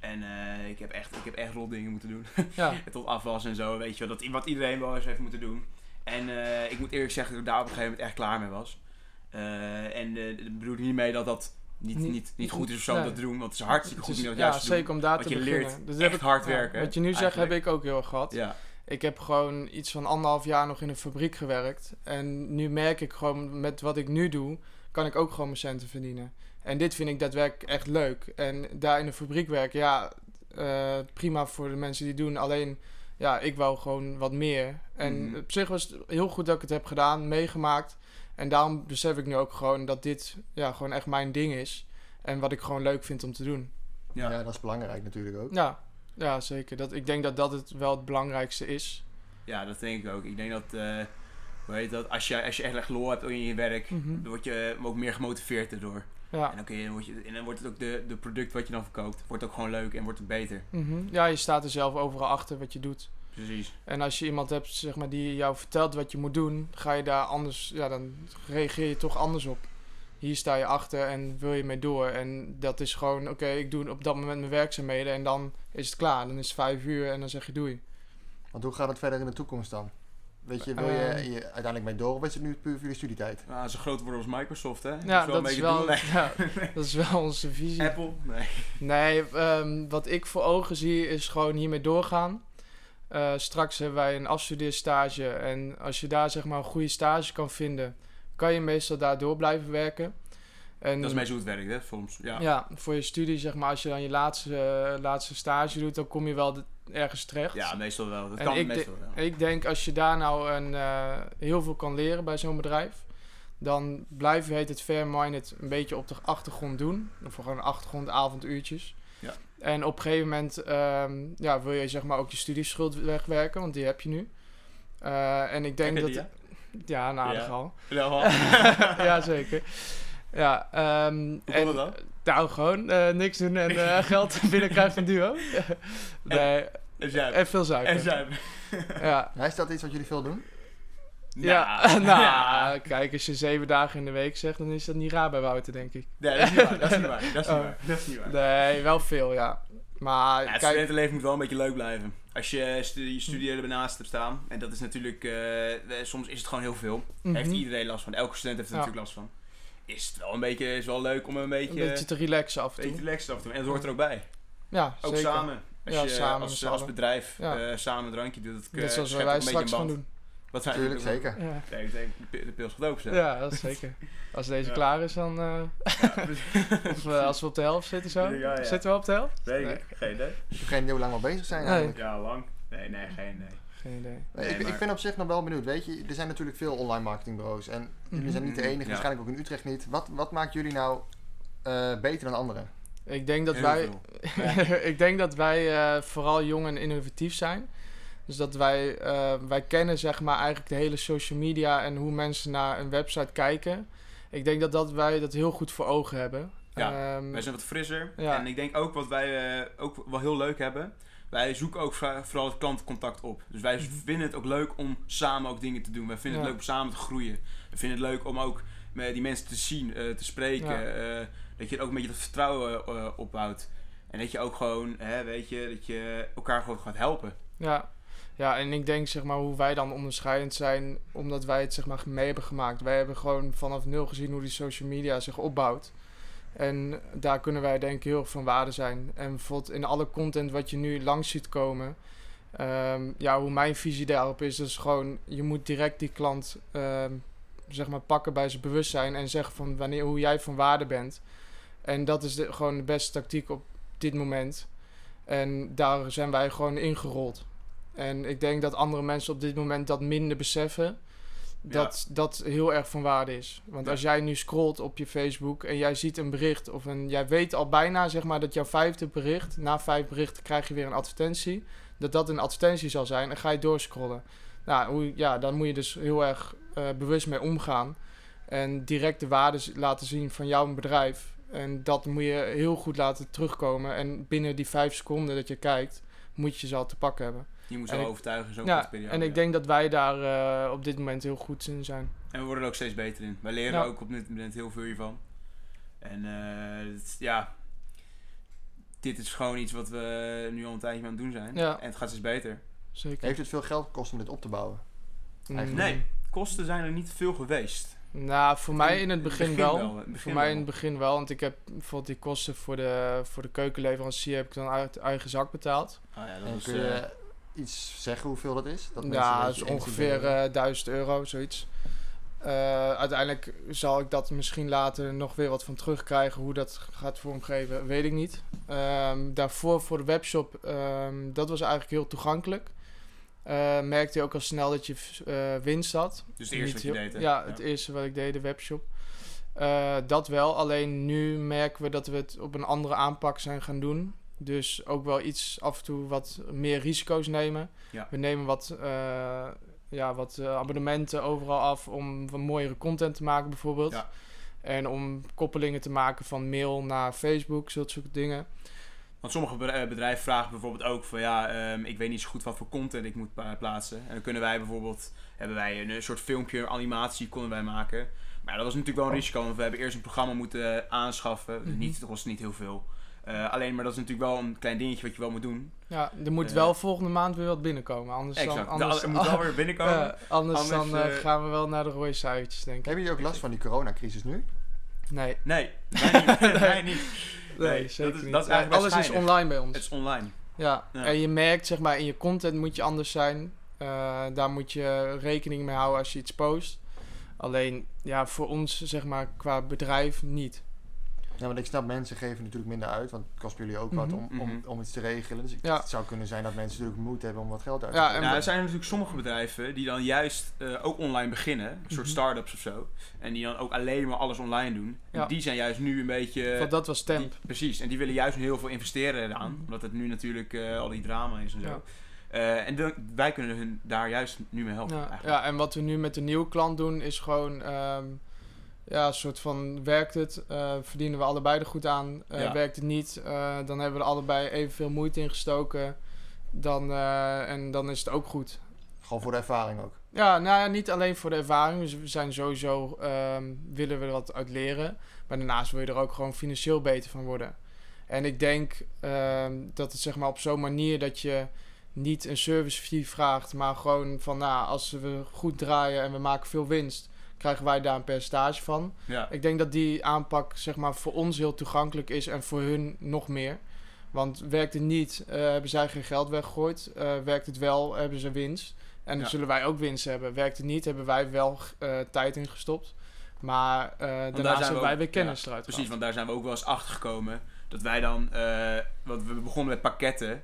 Speaker 1: En ik heb echt, ik heb echt rot dingen moeten doen.
Speaker 2: Ja,
Speaker 1: Tot afwas en zo, weet je wel. Dat, wat iedereen wel eens heeft moeten doen. En ik moet eerlijk zeggen dat ik daar op een gegeven moment echt klaar mee was. En dat bedoel ik niet mee dat dat niet,
Speaker 2: Niet-
Speaker 1: niet, niet goed is of zo
Speaker 2: nee.
Speaker 1: om dat te doen. Want het is hartstikke goed om dat juist te doen.
Speaker 2: zeker om daar te
Speaker 1: je
Speaker 2: beginnen.
Speaker 1: leert
Speaker 2: Dat
Speaker 1: echt hard werken,
Speaker 2: Wat je nu zegt heb ik ook heel erg gehad.
Speaker 1: Ja,
Speaker 2: Ik heb gewoon iets van anderhalf jaar nog in een fabriek gewerkt. En nu merk ik gewoon met wat ik nu doe, kan ik ook gewoon mijn centen verdienen. En dit vind ik daadwerkelijk echt leuk. En daar in de fabriek werken, ja, eh, prima voor de mensen die doen. Alleen, ja, ik wou gewoon wat meer. En
Speaker 1: Mhm.
Speaker 2: op zich was het heel goed dat ik het heb gedaan, meegemaakt. En daarom besef ik nu ook gewoon dat dit ja, gewoon echt mijn ding is. En wat ik gewoon leuk vind om te doen.
Speaker 3: Ja.
Speaker 1: ja.
Speaker 3: dat is belangrijk natuurlijk ook.
Speaker 2: Ja, ja zeker. Dat, ik denk dat dat het wel het belangrijkste is.
Speaker 1: Ja, dat denk ik ook. Ik denk dat, eh, hoe heet dat, als je, als je echt echt lol hebt in je werk,
Speaker 2: Mhm.
Speaker 1: dan word je ook meer gemotiveerd erdoor.
Speaker 2: Ja.
Speaker 1: En dan, kun je, word je, en dan wordt het ook de, de product wat je dan verkoopt, wordt ook gewoon leuk en wordt het beter.
Speaker 2: Mhm. Ja, je staat er zelf overal achter wat je doet.
Speaker 1: Precies.
Speaker 2: En als je iemand hebt zeg maar, die jou vertelt wat je moet doen, ga je daar anders, ja, dan reageer je toch anders op. Hier sta je achter en wil je mee door. En dat is gewoon, oké, ik doe op dat moment mijn werkzaamheden en dan is het klaar. Dan is het vijf uur en dan zeg je doei.
Speaker 3: Want hoe gaat het verder in de toekomst dan? Weet je, wil je,
Speaker 2: Ehm.
Speaker 3: je uiteindelijk mee door of is het nu puur voor je studietijd?
Speaker 1: Nou, zo groot worden als Microsoft, hè?
Speaker 2: Ja,
Speaker 1: dat
Speaker 2: dat
Speaker 1: is
Speaker 2: is
Speaker 1: wel een
Speaker 2: wel,
Speaker 1: beetje het doel.
Speaker 2: ja, dat is wel onze visie.
Speaker 1: Apple? Nee.
Speaker 2: Nee, ehm, wat ik voor ogen zie is gewoon hiermee doorgaan. Eh, straks hebben wij een afstudeerstage en als je daar zeg maar een goede stage kan vinden, kan je meestal daar door blijven werken. En
Speaker 1: Dat is meestal hoe het werkt, hè? Soms. Ja.
Speaker 2: ja. voor je studie zeg maar, als je dan je laatste, eh, laatste stage doet, dan kom je wel de- ergens terecht.
Speaker 1: Ja, meestal wel. Dat
Speaker 2: En
Speaker 1: kan
Speaker 2: ik
Speaker 1: meestal wel.
Speaker 2: Ik denk als je daar nou een, eh, heel veel kan leren bij zo'n bedrijf, dan blijf je heet het fair-minded een beetje op de achtergrond doen. Of gewoon achtergrondavonduurtjes.
Speaker 1: Ja.
Speaker 2: En op een gegeven moment ehm, ja, wil je zeg maar ook je studieschuld wegwerken, want die heb je nu. Eh, en ik denk dat... Ja, aardig
Speaker 1: Ja.
Speaker 2: al.
Speaker 1: Ja,
Speaker 2: zeker. Ja, en,
Speaker 1: dan?
Speaker 2: Nou, gewoon eh, niks doen en eh, geld binnenkrijgen van Duo. nee,
Speaker 1: En
Speaker 2: veel zuipen.
Speaker 1: En zuipen.
Speaker 2: Ja,
Speaker 3: is dat iets wat jullie veel doen?
Speaker 2: Ja,
Speaker 1: Nou,
Speaker 2: kijk, als je zeven dagen in de week zegt, dan is dat niet raar bij Wouter, denk ik.
Speaker 1: Nee, dat is niet waar. Dat is niet waar. Dat is niet
Speaker 2: Oh.
Speaker 1: waar. Dat is niet waar.
Speaker 2: Nee, wel veel, ja. Maar
Speaker 1: Ja, het
Speaker 2: kijk,
Speaker 1: studentenleven moet wel een beetje leuk blijven. Als je je studie ernaast hebt staan, en dat is natuurlijk, eh, soms is het gewoon heel veel.
Speaker 2: mhm,
Speaker 1: Heeft iedereen last van. Elke student heeft er
Speaker 2: Ja.
Speaker 1: natuurlijk last van. Is het wel een beetje, is wel leuk om een
Speaker 2: een
Speaker 1: beetje,
Speaker 2: beetje te relaxen af en
Speaker 1: beetje
Speaker 2: toe.
Speaker 1: relaxed af te doen. En dat hoort er ook bij.
Speaker 2: Ja,
Speaker 1: Ook
Speaker 2: zeker.
Speaker 1: samen. Als
Speaker 2: Ja,
Speaker 1: je
Speaker 2: samen
Speaker 1: als, als bedrijf
Speaker 2: Ja.
Speaker 1: eh, samen een drankje doet, dat
Speaker 2: Net zoals
Speaker 1: schept
Speaker 2: wij
Speaker 1: een beetje
Speaker 2: straks
Speaker 1: een
Speaker 2: gaan doen.
Speaker 1: Wat zijn
Speaker 3: Tuurlijk, zeker.
Speaker 2: Ja,
Speaker 1: Nee, ik denk, de pi- de pils gaat open zijn.
Speaker 2: ja dat is zeker. Als deze
Speaker 1: Ja.
Speaker 2: klaar is, dan... eh, of eh, als we op de helft zitten zo.
Speaker 1: Ja, ja.
Speaker 2: Zitten we op de helft?
Speaker 1: Weet
Speaker 2: Nee.
Speaker 1: ik, geen idee.
Speaker 3: Ik heb geen idee hoe lang we al bezig zijn
Speaker 2: Nee.
Speaker 3: eigenlijk.
Speaker 1: Ja, lang. Nee, nee, geen idee.
Speaker 2: Geen idee.
Speaker 1: Nee,
Speaker 3: ik,
Speaker 1: maar-
Speaker 3: ik ben op zich nog wel benieuwd. Weet je, er zijn natuurlijk veel online marketingbureaus. En jullie zijn niet de
Speaker 1: Mhm.
Speaker 3: enige,
Speaker 1: Ja.
Speaker 3: waarschijnlijk ook in Utrecht niet. Wat, wat maakt jullie nou eh, beter dan anderen?
Speaker 2: Ik denk dat
Speaker 1: Heel
Speaker 2: wij... ik denk dat wij eh, vooral jong en innovatief zijn. Dus dat wij, eh, wij kennen zeg maar eigenlijk de hele social media en hoe mensen naar een website kijken. Ik denk dat, dat wij dat heel goed voor ogen hebben.
Speaker 1: Ja,
Speaker 2: Ehm,
Speaker 1: Wij zijn wat frisser.
Speaker 2: Ja.
Speaker 1: En ik denk ook wat wij ook wel heel leuk hebben. Wij zoeken ook vooral het klantcontact op. Dus wij
Speaker 2: Mhm.
Speaker 1: vinden het ook leuk om samen ook dingen te doen. Wij vinden het leuk om samen te groeien. We vinden het leuk om ook met die mensen te zien, eh, te spreken.
Speaker 2: Ja.
Speaker 1: eh, dat je ook een beetje dat vertrouwen eh, opbouwt. En dat je ook gewoon, hè, weet je, dat je elkaar gewoon gaat helpen.
Speaker 2: Ja. ja, en ik denk zeg maar hoe wij dan onderscheidend zijn, omdat wij het zeg maar mee hebben gemaakt. Wij hebben gewoon vanaf nul gezien hoe die social media zich opbouwt. En daar kunnen wij denk ik heel erg van waarde zijn. En bijvoorbeeld in alle content wat je nu langs ziet komen, ehm, ja, hoe mijn visie daarop is, is gewoon, je moet direct die klant ehm, zeg maar pakken bij zijn bewustzijn en zeggen van wanneer, hoe jij van waarde bent. En dat is de, gewoon de beste tactiek op dit moment. En daar zijn wij gewoon ingerold. En ik denk dat andere mensen op dit moment dat minder beseffen. Dat dat heel erg van waarde is. Want als jij nu scrolt op je Facebook en jij ziet een bericht of een, jij weet al bijna zeg maar dat jouw vijfde bericht, na vijf berichten krijg je weer een advertentie, dat dat een advertentie zal zijn en ga je doorscrollen. Nou, hoe, ja, dan moet je dus heel erg eh, bewust mee omgaan en direct de waarde laten zien van jouw bedrijf. En dat moet je heel goed laten terugkomen. En binnen die vijf seconden dat je kijkt, moet je ze al te pakken hebben.
Speaker 1: Je moet
Speaker 2: En
Speaker 1: zo
Speaker 2: ik-
Speaker 1: overtuigen in zo'n
Speaker 2: Ja,
Speaker 1: periode.
Speaker 2: en ik
Speaker 1: ja.
Speaker 2: denk dat wij daar eh, op dit moment heel goed in zijn.
Speaker 1: En we worden er ook steeds beter in. Wij leren
Speaker 2: Ja.
Speaker 1: ook op dit moment heel veel hiervan. En eh, het- ja, dit is gewoon iets wat we nu al een tijdje aan het doen zijn.
Speaker 2: Ja.
Speaker 1: En het gaat steeds beter.
Speaker 2: Zeker.
Speaker 3: Heeft het veel geld gekost om dit op te bouwen?
Speaker 2: Mm,
Speaker 3: eigenlijk?
Speaker 1: Nee, kosten zijn er niet veel geweest.
Speaker 2: Nou, voor mij in het begin, wel.
Speaker 1: begin
Speaker 2: voor mij
Speaker 1: wel.
Speaker 2: in het begin wel. Want ik heb bijvoorbeeld die kosten voor de, voor de keukenleverancier heb ik dan uit eigen zak betaald.
Speaker 1: Oh ja, dat
Speaker 3: En
Speaker 1: was,
Speaker 3: kun je
Speaker 1: eh,
Speaker 3: iets zeggen hoeveel dat is? Dat
Speaker 2: ja, dat is ongeveer
Speaker 3: idee
Speaker 2: eh 1000 euro, zoiets. Eh, uiteindelijk zal ik dat misschien later nog weer wat van terugkrijgen. Hoe dat gaat vormgeven, weet ik niet. Ehm, daarvoor voor de webshop, ehm, dat was eigenlijk heel toegankelijk. Eh, merkte je ook al snel dat je eh, winst had.
Speaker 1: dus het eerste wat je deed. hè?
Speaker 2: Ja, het eerste wat ik deed, de webshop. Eh, dat wel, alleen nu merken we dat we het op een andere aanpak zijn gaan doen. Dus ook wel iets af en toe wat meer risico's nemen.
Speaker 1: Ja.
Speaker 2: We nemen wat, eh, ja, wat eh, abonnementen overal af om wat mooiere content te maken bijvoorbeeld.
Speaker 1: Ja.
Speaker 2: En om koppelingen te maken van mail naar Facebook, zulke soort dingen.
Speaker 1: Want sommige eh, bedrijven vragen bijvoorbeeld ook van ja, ehm, ik weet niet zo goed wat voor content ik moet plaatsen. En dan kunnen wij bijvoorbeeld, hebben wij een, soort filmpje, animatie konden wij maken. Maar ja, dat was natuurlijk wel een risico, want we hebben eerst een programma moeten aanschaffen.
Speaker 2: Mhm.
Speaker 1: niet, dat kost niet heel veel. Eh, alleen, maar dat is natuurlijk wel een klein dingetje wat je wel moet doen.
Speaker 2: Ja, er moet
Speaker 1: Eh,
Speaker 2: wel volgende maand weer wat binnenkomen. Anders, dan,
Speaker 1: Exact.
Speaker 2: anders,
Speaker 1: er moet wel weer binnenkomen.
Speaker 2: Anders,
Speaker 1: Anders,
Speaker 2: dan eh, gaan we wel naar de rode cijfertjes, denk ik.
Speaker 3: Hebben jullie ook last van die coronacrisis nu?
Speaker 2: Nee,
Speaker 1: Nee, wij niet. wij niet.
Speaker 2: nee,
Speaker 1: Nee,
Speaker 2: zeker
Speaker 1: dat is-
Speaker 2: niet.
Speaker 1: dat is
Speaker 2: Ja, alles is online bij ons.
Speaker 1: Het is online.
Speaker 2: Ja.
Speaker 1: Ja.
Speaker 2: en je merkt zeg maar in je content moet je anders zijn. Eh, daar moet je rekening mee houden als je iets post. Alleen ja, voor ons zeg maar qua bedrijf niet.
Speaker 3: Ja, want ik snap, mensen geven natuurlijk minder uit, want het kost jullie ook wat
Speaker 2: Mhm.
Speaker 3: om, om,
Speaker 1: Mhm.
Speaker 3: om iets te regelen. Dus
Speaker 2: Ja.
Speaker 3: het zou kunnen zijn dat mensen natuurlijk moeite hebben om wat geld uit te
Speaker 2: Ja,
Speaker 3: geven.
Speaker 2: en
Speaker 1: Ja,
Speaker 2: we-
Speaker 1: er zijn natuurlijk sommige bedrijven die dan juist eh, ook online beginnen. Een soort
Speaker 2: Mhm.
Speaker 1: start-ups of zo. En die dan ook alleen maar alles online doen. En die zijn juist nu een beetje...
Speaker 2: Want dat was temp.
Speaker 1: die- precies. En die willen juist nu heel veel investeren eraan.
Speaker 2: Mhm.
Speaker 1: Omdat het nu natuurlijk eh, al die drama is en zo.
Speaker 2: Ja.
Speaker 1: Eh, en wij kunnen hun daar juist nu mee helpen.
Speaker 2: Ja,
Speaker 1: eigenlijk.
Speaker 2: ja, en wat we nu met de nieuwe klant doen is gewoon... ehm, ja, een soort van werkt het, eh, verdienen we allebei er goed aan. Eh,
Speaker 1: Ja.
Speaker 2: Werkt het niet, eh, dan hebben we er allebei evenveel moeite in gestoken. Dan, en dan is het ook goed.
Speaker 3: Gewoon voor de ervaring ook.
Speaker 2: Ja, nou ja, niet alleen voor de ervaring. Dus we zijn sowieso, ehm, willen we er wat uit leren. Maar daarnaast wil je er ook gewoon financieel beter van worden. En ik denk ehm, dat het zeg maar op zo'n manier dat je niet een service fee vraagt, maar gewoon van nou, als we goed draaien en we maken veel winst, krijgen wij daar een percentage van.
Speaker 1: Ja.
Speaker 2: Ik denk dat die aanpak zeg maar voor ons heel toegankelijk is en voor hun nog meer. Want werkt het niet, eh, hebben zij geen geld weggegooid. Eh, werkt het wel, hebben ze winst. En dan
Speaker 1: Ja.
Speaker 2: zullen wij ook winst hebben. Werkt het niet, hebben wij wel eh, tijd in gestopt. Maar daarnaast
Speaker 1: zijn
Speaker 2: wij weer kennis
Speaker 1: ja,
Speaker 2: eruit
Speaker 1: Precies, want daar zijn we ook wel eens achter gekomen. Dat wij dan, want we begonnen met pakketten.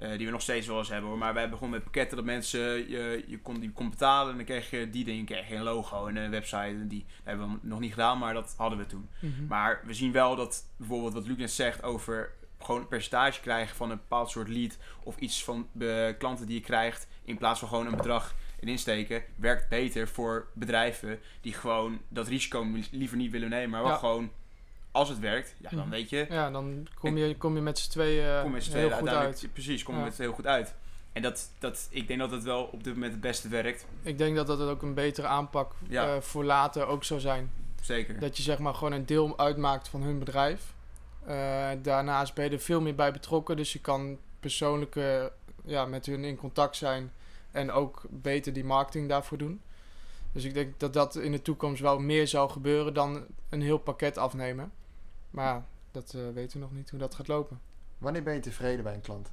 Speaker 1: Eh, die we nog steeds wel eens hebben hoor. Maar wij begonnen met pakketten dat mensen, je, je, kon, die kon betalen en dan kreeg je die dingen, kreeg je een logo en een website. En die hebben we nog niet gedaan, maar dat hadden we toen.
Speaker 2: Mhm.
Speaker 1: Maar we zien wel dat bijvoorbeeld wat Luc net zegt over gewoon een percentage krijgen van een bepaald soort lead. Of iets van de klanten die je krijgt. In plaats van gewoon een bedrag erin steken. Werkt beter voor bedrijven die gewoon dat risico liever niet willen nemen. Maar wel
Speaker 2: Ja.
Speaker 1: gewoon als het werkt, ja, dan
Speaker 2: Mhm.
Speaker 1: weet je.
Speaker 2: Ja, dan kom je, kom je met z'n tweeën
Speaker 1: Kom met z'n
Speaker 2: heel goed uit.
Speaker 1: Precies, kom
Speaker 2: Ja.
Speaker 1: met heel goed uit. En dat, dat, ik denk dat het wel op dit moment het beste werkt.
Speaker 2: Ik denk dat dat ook een betere aanpak
Speaker 1: Ja.
Speaker 2: eh, voor later ook zou zijn.
Speaker 1: Zeker.
Speaker 2: Dat je zeg maar gewoon een deel uitmaakt van hun bedrijf. Eh, daarnaast ben je er veel meer bij betrokken. Dus je kan persoonlijk eh, ja, met hun in contact zijn. En ook beter die marketing daarvoor doen. Dus ik denk dat dat in de toekomst wel meer zou gebeuren dan een heel pakket afnemen. Maar ja, dat eh, weten we nog niet hoe dat gaat lopen.
Speaker 3: Wanneer ben je tevreden bij een klant?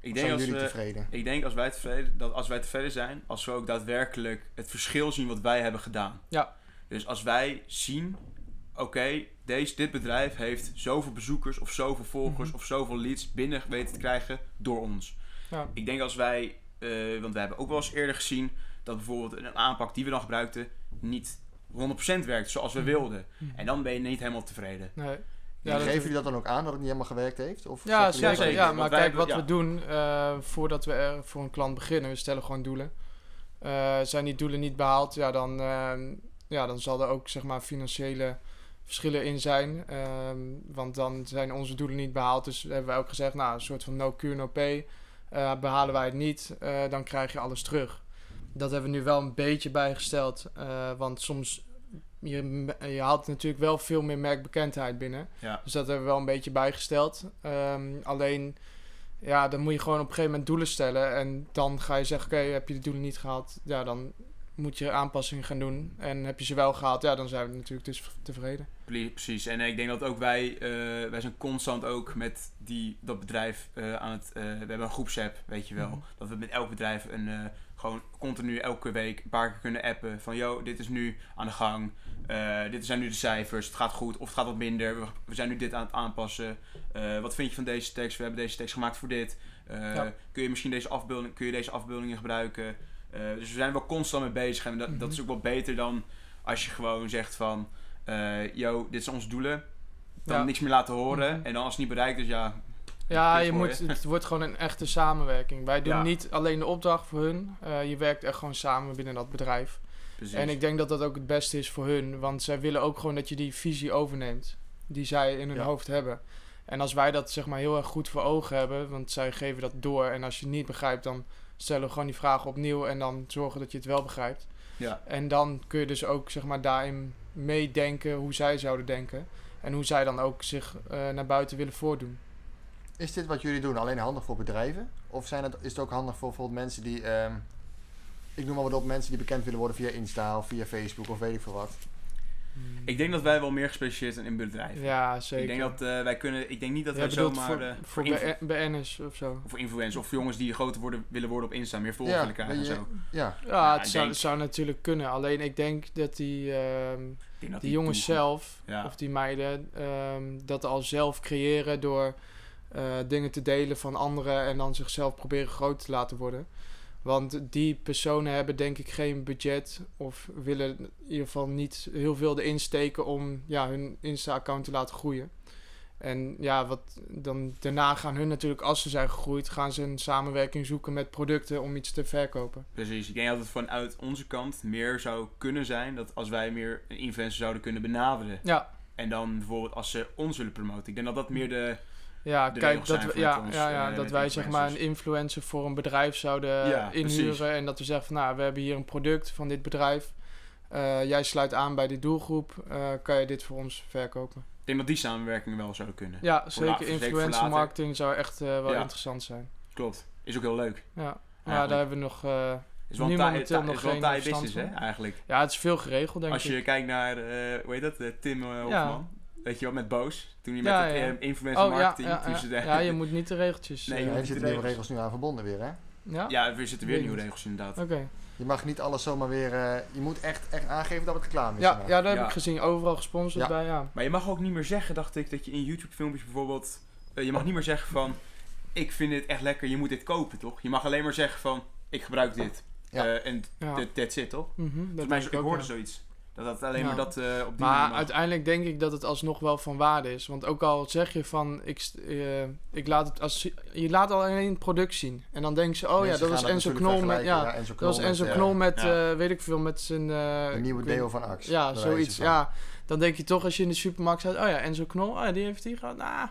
Speaker 1: Ik denk
Speaker 3: zijn
Speaker 1: als
Speaker 3: jullie
Speaker 1: we,
Speaker 3: tevreden?
Speaker 1: Ik denk als wij, tevreden, dat als wij tevreden zijn, als we ook daadwerkelijk het verschil zien wat wij hebben gedaan.
Speaker 2: Ja.
Speaker 1: Dus als wij zien, oké, deze dit bedrijf heeft zoveel bezoekers of zoveel volgers
Speaker 2: Mhm.
Speaker 1: of zoveel leads binnen weten te krijgen door ons.
Speaker 2: Ja.
Speaker 1: Ik denk als wij, eh, want we hebben ook wel eens eerder gezien dat bijvoorbeeld een aanpak die we dan gebruikten niet 100% werkt zoals we
Speaker 2: Mhm.
Speaker 1: wilden. En dan ben je niet helemaal tevreden.
Speaker 2: Nee.
Speaker 3: Ja, geven jullie dat dan ook aan dat het niet helemaal gewerkt heeft? Of
Speaker 2: Ja, zeker. Ja, maar kijk, wat
Speaker 1: ja.
Speaker 2: we doen eh, voordat we er voor een klant beginnen, we stellen gewoon doelen. Eh, zijn die doelen niet behaald, ja, dan, ehm, ja, dan zal er ook zeg maar financiële verschillen in zijn. Ehm, want dan zijn onze doelen niet behaald. Dus hebben wij ook gezegd, nou, een soort van no cure, no pay. Eh, behalen wij het niet, eh, dan krijg je alles terug. Dat hebben we nu wel een beetje bijgesteld. eh, want soms, je, je haalt natuurlijk wel veel meer merkbekendheid binnen.
Speaker 1: Ja.
Speaker 2: Dus dat hebben we wel een beetje bijgesteld. Ehm, alleen, ja, dan moet je gewoon op een gegeven moment doelen stellen. En dan ga je zeggen, oké, heb je de doelen niet gehaald? Ja, dan moet je aanpassingen gaan doen. En heb je ze wel gehaald? Ja, dan zijn we natuurlijk dus tevreden.
Speaker 1: Pre- Precies, en ik denk dat ook wij, eh, wij zijn constant ook met die, dat bedrijf eh, aan het, eh, we hebben een groepsapp, weet je wel.
Speaker 2: Mhm.
Speaker 1: Dat we met elk bedrijf een, gewoon continu elke week een paar keer kunnen appen van, yo, dit is nu aan de gang, dit zijn nu de cijfers, het gaat goed of het gaat wat minder, we, we zijn nu dit aan het aanpassen. Wat vind je van deze tekst? We hebben deze tekst gemaakt voor dit.
Speaker 2: Ja.
Speaker 1: Kun je misschien deze afbeelding, kun je deze afbeeldingen gebruiken? Eh, dus we zijn er wel constant mee bezig en dat, dat
Speaker 2: Mhm.
Speaker 1: is ook wel beter dan als je gewoon zegt van, eh yo, dit zijn onze doelen. Dan
Speaker 2: Ja.
Speaker 1: niks meer laten horen.
Speaker 2: Mhm.
Speaker 1: En dan als het niet bereikt is, ja.
Speaker 2: Ja,
Speaker 1: Kut
Speaker 2: je moet,
Speaker 1: je.
Speaker 2: het wordt gewoon een echte samenwerking. Wij doen
Speaker 1: Ja.
Speaker 2: niet alleen de opdracht voor hun. Eh, je werkt echt gewoon samen binnen dat bedrijf.
Speaker 1: Precies.
Speaker 2: En ik denk dat dat ook het beste is voor hun. Want zij willen ook gewoon dat je die visie overneemt. Die zij in hun
Speaker 3: Ja.
Speaker 2: hoofd hebben. En als wij dat zeg maar heel erg goed voor ogen hebben. Want zij geven dat door. En als je het niet begrijpt, dan stellen we gewoon die vragen opnieuw. En dan zorgen dat je het wel begrijpt.
Speaker 1: ja.
Speaker 2: En dan kun je dus ook zeg maar daarin meedenken hoe zij zouden denken. En hoe zij dan ook zich eh, naar buiten willen voordoen.
Speaker 3: Is dit wat jullie doen alleen handig voor bedrijven? Of zijn het, is het ook handig voor bijvoorbeeld mensen die... ehm, ik noem maar wat op, mensen die bekend willen worden via Insta of via Facebook of weet ik veel wat.
Speaker 1: Ik denk dat wij wel meer gespecialiseerd zijn in bedrijven.
Speaker 2: Ja, zeker.
Speaker 1: Ik denk dat eh, wij kunnen. Ik denk niet dat
Speaker 2: Jij
Speaker 1: wij zomaar.
Speaker 2: voor,
Speaker 1: eh,
Speaker 2: voor
Speaker 1: voor
Speaker 2: BN'ers of zo.
Speaker 1: of influencers of jongens die groter worden, willen worden op Insta, meer volgers
Speaker 3: Ja,
Speaker 1: willen krijgen en zo.
Speaker 3: Ja,
Speaker 2: Ja,
Speaker 1: Ja,
Speaker 2: het zou,
Speaker 1: denk-
Speaker 2: zou natuurlijk kunnen. Alleen ik denk dat die, ehm,
Speaker 1: Ik denk dat
Speaker 2: die jongens zelf,
Speaker 1: Ja.
Speaker 2: of die meiden, ehm, dat al zelf creëren door eh, dingen te delen van anderen en dan zichzelf proberen groot te laten worden. Want die personen hebben denk ik geen budget of willen in ieder geval niet heel veel erin steken om ja, hun Insta-account te laten groeien. En ja, wat dan daarna gaan hun natuurlijk, als ze zijn gegroeid, gaan ze een samenwerking zoeken met producten om iets te verkopen.
Speaker 1: Precies. Ik denk dat het vanuit onze kant meer zou kunnen zijn dat als wij meer een influencer zouden kunnen benaderen.
Speaker 2: Ja,
Speaker 1: En dan bijvoorbeeld als ze ons willen promoten. Ik denk dat dat meer de.
Speaker 2: Ja, kijk, dat we, ja,
Speaker 1: ons,
Speaker 2: ja, ja, dat wij zeg maar een influencer voor een bedrijf zouden
Speaker 1: Ja, precies.
Speaker 2: inhuren. En dat we zeggen van nou, we hebben hier een product van dit bedrijf. Eh, jij sluit aan bij die doelgroep. eh, kan je dit voor ons verkopen?
Speaker 1: Ik denk dat die samenwerking wel zou kunnen.
Speaker 2: Ja, zeker. Influencer marketing zou echt eh, wel
Speaker 1: Ja.
Speaker 2: interessant zijn.
Speaker 1: Klopt. Is ook heel leuk.
Speaker 2: Ja, maar
Speaker 1: Eigenlijk.
Speaker 2: daar hebben we nog...
Speaker 1: Is wel
Speaker 2: momenteel
Speaker 1: taai-
Speaker 2: nog
Speaker 1: is wel
Speaker 2: geen
Speaker 1: business, hè, eigenlijk.
Speaker 2: ja, het is veel geregeld denk
Speaker 1: Als
Speaker 2: ik.
Speaker 1: je kijkt naar, hoe heet dat, Tim Hofman. Weet je wat, met Boos. Toen hij met
Speaker 2: Ja,
Speaker 1: het
Speaker 2: ja.
Speaker 1: eh, influencer
Speaker 2: Oh ja,
Speaker 1: marketing...
Speaker 2: ja,
Speaker 1: toen
Speaker 2: ja.
Speaker 1: ze de-
Speaker 2: ja, je moet niet de regeltjes...
Speaker 1: Nee,
Speaker 2: eh,
Speaker 1: je
Speaker 3: zitten
Speaker 1: de
Speaker 3: nieuwe
Speaker 1: regels.
Speaker 3: nu aan verbonden weer, hè?
Speaker 2: Ja?
Speaker 1: Ja, er zitten weer
Speaker 2: Weet
Speaker 1: nieuwe
Speaker 2: niet.
Speaker 1: regels inderdaad.
Speaker 2: Oké.
Speaker 3: Je mag niet alles zomaar weer... eh, je moet echt, echt aangeven dat het reclame is.
Speaker 2: Ja, ja, dat heb
Speaker 1: Ja.
Speaker 2: ik gezien. Overal gesponsord
Speaker 3: Ja.
Speaker 2: bij, ja.
Speaker 1: Maar je mag ook niet meer zeggen, dacht ik, dat je in YouTube filmpjes bijvoorbeeld... eh, je mag niet meer zeggen van, ik vind dit echt lekker, je moet dit kopen, toch? Je mag alleen maar zeggen van, ik gebruik dit.
Speaker 3: Ja.
Speaker 1: Eh, en
Speaker 2: ja.
Speaker 1: that- that's it, toch?
Speaker 2: Mhm, dat
Speaker 1: Volgens mij,
Speaker 2: denk
Speaker 1: ik, hoorde
Speaker 2: ja.
Speaker 1: zoiets. Dat alleen
Speaker 2: Ja.
Speaker 1: maar dat eh, op die manier
Speaker 2: Maar
Speaker 1: mag.
Speaker 2: uiteindelijk denk ik dat het alsnog wel van waarde is. Want ook al zeg je van, ik, eh, ik laat het als, je laat al alleen het product zien. En dan denken ze, oh
Speaker 3: Mensen
Speaker 2: ja, dat is Enzo Knol met, ja,
Speaker 3: Enzo
Speaker 2: dat is
Speaker 3: Knol
Speaker 2: Enzo
Speaker 3: met,
Speaker 2: Knol
Speaker 3: eh,
Speaker 2: met,
Speaker 1: ja.
Speaker 2: weet ik veel, met zijn... eh,
Speaker 3: de nieuwe deel van Ax.
Speaker 2: Ja, zoiets. Ja, dan denk je toch als je in de supermarkt staat, oh ja, Enzo Knol, oh ja, die heeft die gehad. Nou,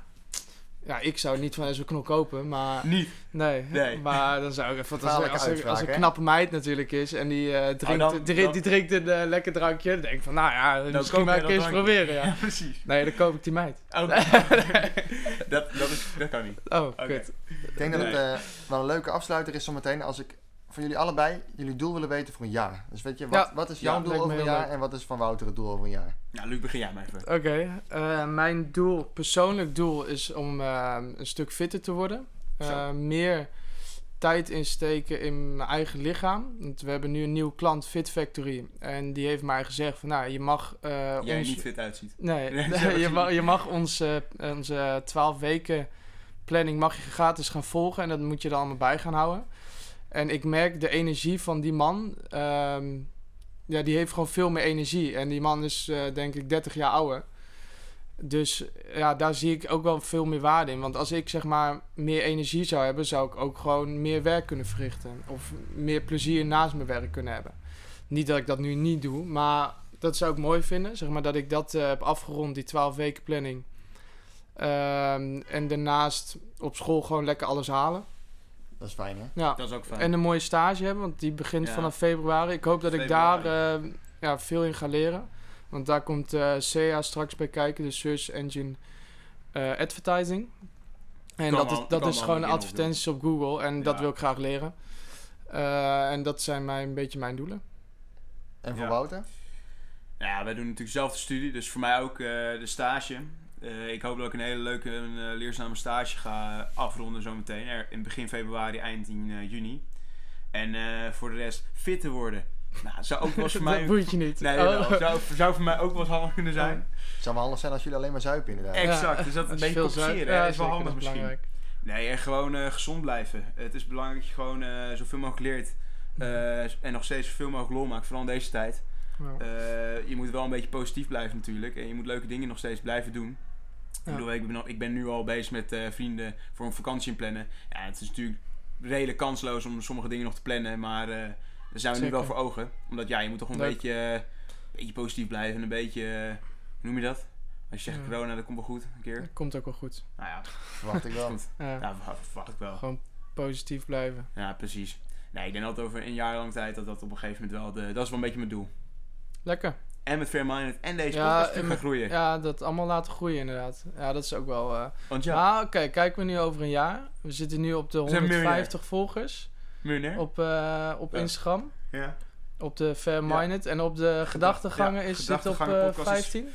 Speaker 2: ja, ik zou niet van Enzo Knol kopen, maar
Speaker 1: Niet.
Speaker 2: nee.
Speaker 1: Nee.
Speaker 2: Maar dan zou ik even, als, als, er- als een knappe meid natuurlijk is en die, eh, drinkt,
Speaker 1: dan-
Speaker 2: drinkt-
Speaker 1: dan-
Speaker 2: die drinkt een eh, lekker drankje, dan denk ik van, nou ja, misschien
Speaker 1: koop
Speaker 2: maar een eens
Speaker 1: drankje.
Speaker 2: proberen, ja.
Speaker 1: Ja, precies.
Speaker 2: Nee, dan koop ik die meid.
Speaker 1: Oh, dat, dat, is, dat kan niet.
Speaker 2: Oh, kut.
Speaker 3: Ik denk dat het eh, wel een leuke afsluiter is zometeen als ik van jullie allebei jullie doel willen weten voor een jaar. Dus weet je, wat,
Speaker 2: Ja.
Speaker 3: wat is
Speaker 1: Ja,
Speaker 3: jouw doel over een jaar
Speaker 2: leuk.
Speaker 3: en wat is van Wouter het doel over een jaar?
Speaker 1: Nou, Luc, begin jij maar even.
Speaker 2: Oké, eh, mijn doel, persoonlijk doel is om eh, een stuk fitter te worden. Eh, meer tijd insteken in mijn eigen lichaam. Want we hebben nu een nieuwe klant, Fit Factory. En die heeft mij gezegd van, nou, je mag eh
Speaker 1: Jij
Speaker 2: ons...
Speaker 1: niet fit uitziet.
Speaker 2: Nee,
Speaker 1: Nee,
Speaker 2: je, mag,
Speaker 1: je.
Speaker 2: je mag onze, onze 12 weken planning mag je gratis gaan volgen. En dat moet je er allemaal bij gaan houden. En ik merk de energie van die man. ehm, ja, die heeft gewoon veel meer energie. En die man is eh, denk ik 30 jaar ouder. Dus ja, daar zie ik ook wel veel meer waarde in. Want als ik zeg maar meer energie zou hebben, zou ik ook gewoon meer werk kunnen verrichten. Of meer plezier naast mijn werk kunnen hebben. Niet dat ik dat nu niet doe, maar dat zou ik mooi vinden. Zeg maar dat ik dat eh, heb afgerond, die 12 weken planning. Ehm, en daarnaast op school gewoon lekker alles halen.
Speaker 3: Dat is fijn, hè?
Speaker 2: Ja.
Speaker 1: Dat is ook fijn.
Speaker 2: En een mooie stage hebben, want die begint
Speaker 1: Ja.
Speaker 2: vanaf februari. Ik hoop dat ik daar eh, ja, veel in ga leren. Want daar komt eh CA straks bij kijken, de Search Engine eh, Advertising. En dat is, dat is gewoon advertenties op Google. En dat wil ik graag leren. Eh, en dat zijn mijn, een beetje mijn doelen.
Speaker 3: En voor
Speaker 1: Ja.
Speaker 3: Wouter?
Speaker 1: Nou ja, wij doen natuurlijk dezelfde studie, dus voor mij ook eh, de stage. Eh, ik hoop dat ik een hele leuke en eh, leerzame stage ga afronden zometeen. Er- In begin februari, eind in eh, juni. En eh, voor de rest fit te worden. Nou, zou ook wel eens voor
Speaker 2: dat
Speaker 1: mij...
Speaker 2: boeit je niet.
Speaker 1: Nee,
Speaker 2: Oh.
Speaker 1: zou, zou voor mij ook wel eens handig kunnen zijn.
Speaker 3: Het zou wel handig zijn als jullie alleen maar zuipen, inderdaad.
Speaker 1: Exact, dus dat een beetje compenseren
Speaker 2: ja,
Speaker 1: hè, is wel handig
Speaker 2: dat is
Speaker 1: misschien.
Speaker 2: belangrijk.
Speaker 1: Nee, en gewoon eh, gezond blijven. Het is belangrijk dat je gewoon eh, zoveel mogelijk leert. eh, en nog steeds zoveel mogelijk lol maakt, vooral in deze tijd. Eh, je moet wel een beetje positief blijven natuurlijk. En je moet leuke dingen nog steeds blijven doen.
Speaker 2: Ja.
Speaker 1: Ik, bedoel, ik, ben, nog- ik ben nu al bezig met eh, vrienden voor een vakantie inplannen. Ja, het is natuurlijk redelijk kansloos om sommige dingen nog te plannen. Maar eh, daar zijn we nu wel voor ogen. Omdat ja, je moet toch een
Speaker 2: Leuk.
Speaker 1: beetje, eh, beetje positief blijven. En een beetje, hoe noem je dat? Als je zegt
Speaker 2: Ja.
Speaker 1: corona, dat komt wel goed een keer.
Speaker 2: Komt ook wel goed.
Speaker 1: Nou ja,
Speaker 3: Verwacht ik wel.
Speaker 1: goed.
Speaker 2: Ja,
Speaker 1: verwacht ik wel.
Speaker 2: Gewoon positief blijven.
Speaker 1: Ja, precies. Nee, ik denk dat over een jaar lang tijd dat dat op een gegeven moment wel de, dat is wel een beetje mijn doel.
Speaker 2: Lekker.
Speaker 1: En met Fairminded en deze
Speaker 2: Ja,
Speaker 1: podcast
Speaker 2: en met-
Speaker 1: groeien.
Speaker 2: Ja, dat allemaal laten groeien inderdaad. Ja, dat is ook wel... eh,
Speaker 1: Want ja,
Speaker 2: Maar oké, kijken we nu over een jaar. We zitten nu op de
Speaker 1: We zijn
Speaker 2: 150 volgers
Speaker 1: miljonair.
Speaker 2: op, eh, op
Speaker 1: Ja.
Speaker 2: Instagram.
Speaker 1: Ja.
Speaker 2: Op de Fair Minded. En op de gedachtegangen
Speaker 1: ja,
Speaker 2: is het op
Speaker 1: gedachtegangen
Speaker 2: eh,
Speaker 1: podcast is-
Speaker 2: 15.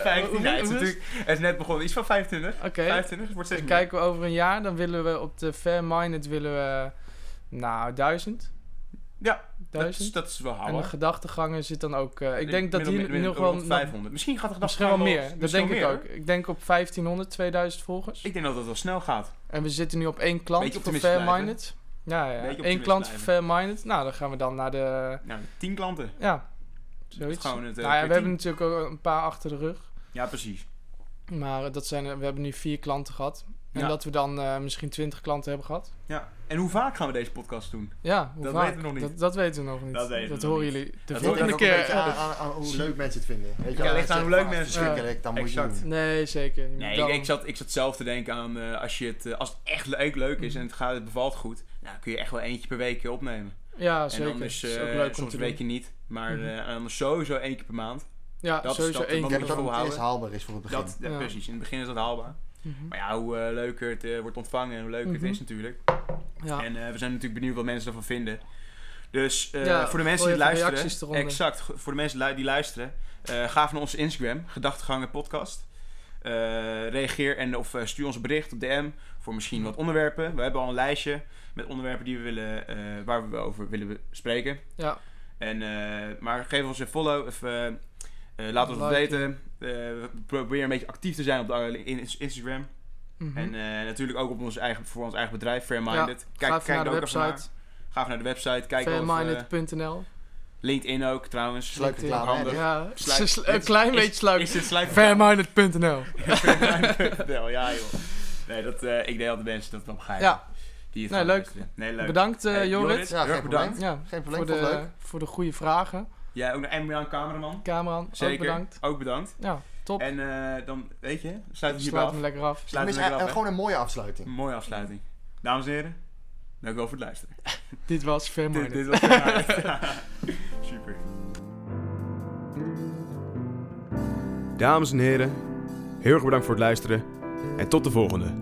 Speaker 1: 15, ja, het, is
Speaker 2: Hoe-
Speaker 1: natuurlijk, het is net begonnen. Iets van 25.
Speaker 2: Oké,
Speaker 1: 25, het wordt steeds
Speaker 2: kijken we over een jaar. Dan willen we op de Fair Minded willen we... Nou, 1000.
Speaker 1: Ja, dat is,
Speaker 2: 1000.
Speaker 1: dat is wel
Speaker 2: En de
Speaker 1: haalbaar.
Speaker 2: gedachtegangen zit dan ook... eh, ik denk dat
Speaker 1: middel-
Speaker 2: nog wel...
Speaker 1: rond 500. Misschien gaat de
Speaker 2: Misschien wel meer. Dat denk ik ook. Ik denk op 1500, 2000 volgers.
Speaker 1: Ik denk dat het wel snel gaat.
Speaker 2: En we zitten nu op één klant voor Fair-Minded. Ja, ja. Eén klant voor. Fair-Minded. Nou, dan gaan we dan naar de...
Speaker 1: Nou, 10 klanten.
Speaker 2: Ja, zoiets.
Speaker 1: Gewoon het, eh,
Speaker 2: nou ja, we hebben
Speaker 1: 10.
Speaker 2: natuurlijk ook een paar achter de rug.
Speaker 1: Ja, precies.
Speaker 2: Maar dat zijn, we hebben nu vier klanten gehad. En
Speaker 1: Ja.
Speaker 2: dat we dan eh, misschien 20 klanten hebben gehad.
Speaker 1: Ja. En hoe vaak gaan we deze podcast doen?
Speaker 2: Ja, hoe
Speaker 1: Dat
Speaker 2: vaak?
Speaker 1: weten we nog niet.
Speaker 2: Dat, dat weten we nog niet.
Speaker 1: Dat weten we nog
Speaker 2: horen
Speaker 1: niet.
Speaker 2: jullie de volgende keer.
Speaker 3: aan, aan- aan hoe leuk mensen het vinden. Weet je
Speaker 1: Ja,
Speaker 3: wel,
Speaker 1: ligt aan hoe leuk mensen
Speaker 3: "Ah,
Speaker 2: het
Speaker 3: verschrikkelijk, dan moet je.
Speaker 2: Nee, zeker.
Speaker 1: Nee, ik, ik, zat, ik zat zelf te denken aan eh, als, je het, eh, als het echt leuk, leuk is
Speaker 2: Mhm.
Speaker 1: en het, gaat, het bevalt goed, nou, kun je echt wel eentje per week opnemen.
Speaker 2: Ja, zeker.
Speaker 1: En is,
Speaker 2: is ook leuk om
Speaker 1: soms
Speaker 2: te
Speaker 1: een weekje niet, maar
Speaker 2: Mhm.
Speaker 1: eh, dan sowieso één keer per maand.
Speaker 2: Ja,
Speaker 1: dat is
Speaker 2: sowieso één keer.
Speaker 3: denk dat het eerst haalbaar is voor het begin.
Speaker 1: Dat, precies. In het begin is dat haalbaar.
Speaker 2: Mhm.
Speaker 1: Maar ja, hoe eh, leuker het eh, wordt ontvangen en hoe leuker
Speaker 2: Mhm.
Speaker 1: het is natuurlijk.
Speaker 2: Ja.
Speaker 1: En eh, we zijn natuurlijk benieuwd wat mensen ervan vinden. Dus
Speaker 2: Ja,
Speaker 1: voor de mensen die luisteren, exact, voor de mensen die luisteren, ga naar onze Instagram, Gedachtegangen Podcast. Reageer en of stuur ons een bericht op DM voor misschien wat onderwerpen. We hebben al een lijstje met onderwerpen die we willen, waar we over willen spreken.
Speaker 2: Ja,
Speaker 1: En, maar geef ons een follow. Of, laat ons wat
Speaker 2: Like.
Speaker 1: weten. Eh, we proberen een beetje actief te zijn op de, in Instagram.
Speaker 2: mhm.
Speaker 1: En eh, natuurlijk ook op ons eigen, voor ons eigen bedrijf, Fairminded. Kijk,
Speaker 2: Ga even
Speaker 1: kijk
Speaker 2: naar de website.
Speaker 1: naar. Ga even naar de website. Eh,
Speaker 2: Fairminded.nl.
Speaker 1: LinkedIn ook trouwens.
Speaker 3: Sluikreclame, hè?
Speaker 1: Handig.
Speaker 2: Ja, een klein
Speaker 1: Is-
Speaker 2: beetje sluik.
Speaker 1: Is?
Speaker 2: Fairminded.nl.
Speaker 1: Fairminded.nl, ja joh. Nee, dat, eh, ik denk dat de mensen dat wel begrijpen.
Speaker 2: Ja,
Speaker 1: Die het
Speaker 2: Nee,
Speaker 1: gaan
Speaker 2: leuk.
Speaker 1: Nee, leuk.
Speaker 2: bedankt eh,
Speaker 1: Hey,
Speaker 2: Jorrit.
Speaker 3: Ja,
Speaker 1: heel
Speaker 3: geen
Speaker 1: erg bedankt.
Speaker 3: probleem.
Speaker 2: Ja,
Speaker 3: Geen probleem,
Speaker 2: voor
Speaker 3: het
Speaker 2: de,
Speaker 3: leuk.
Speaker 2: voor de goede vragen.
Speaker 1: Jij ook nog één bedankt cameraman.
Speaker 2: Cameron, ook
Speaker 1: Zeker.
Speaker 2: bedankt.
Speaker 1: Ook bedankt.
Speaker 2: Ja, top.
Speaker 1: En eh, dan, weet je, sluit het hierbij
Speaker 2: Sluit
Speaker 1: af.
Speaker 2: hem lekker af.
Speaker 1: Sluit hem lekker
Speaker 3: eh,
Speaker 1: af, hè.
Speaker 3: gewoon een mooie afsluiting.
Speaker 1: Een mooie afsluiting. Dames en heren, dank wel voor het luisteren.
Speaker 2: Dit was
Speaker 1: dit,
Speaker 2: Fairminded.
Speaker 1: dit was Super.
Speaker 4: Dames en heren, heel erg bedankt voor het luisteren en tot de volgende.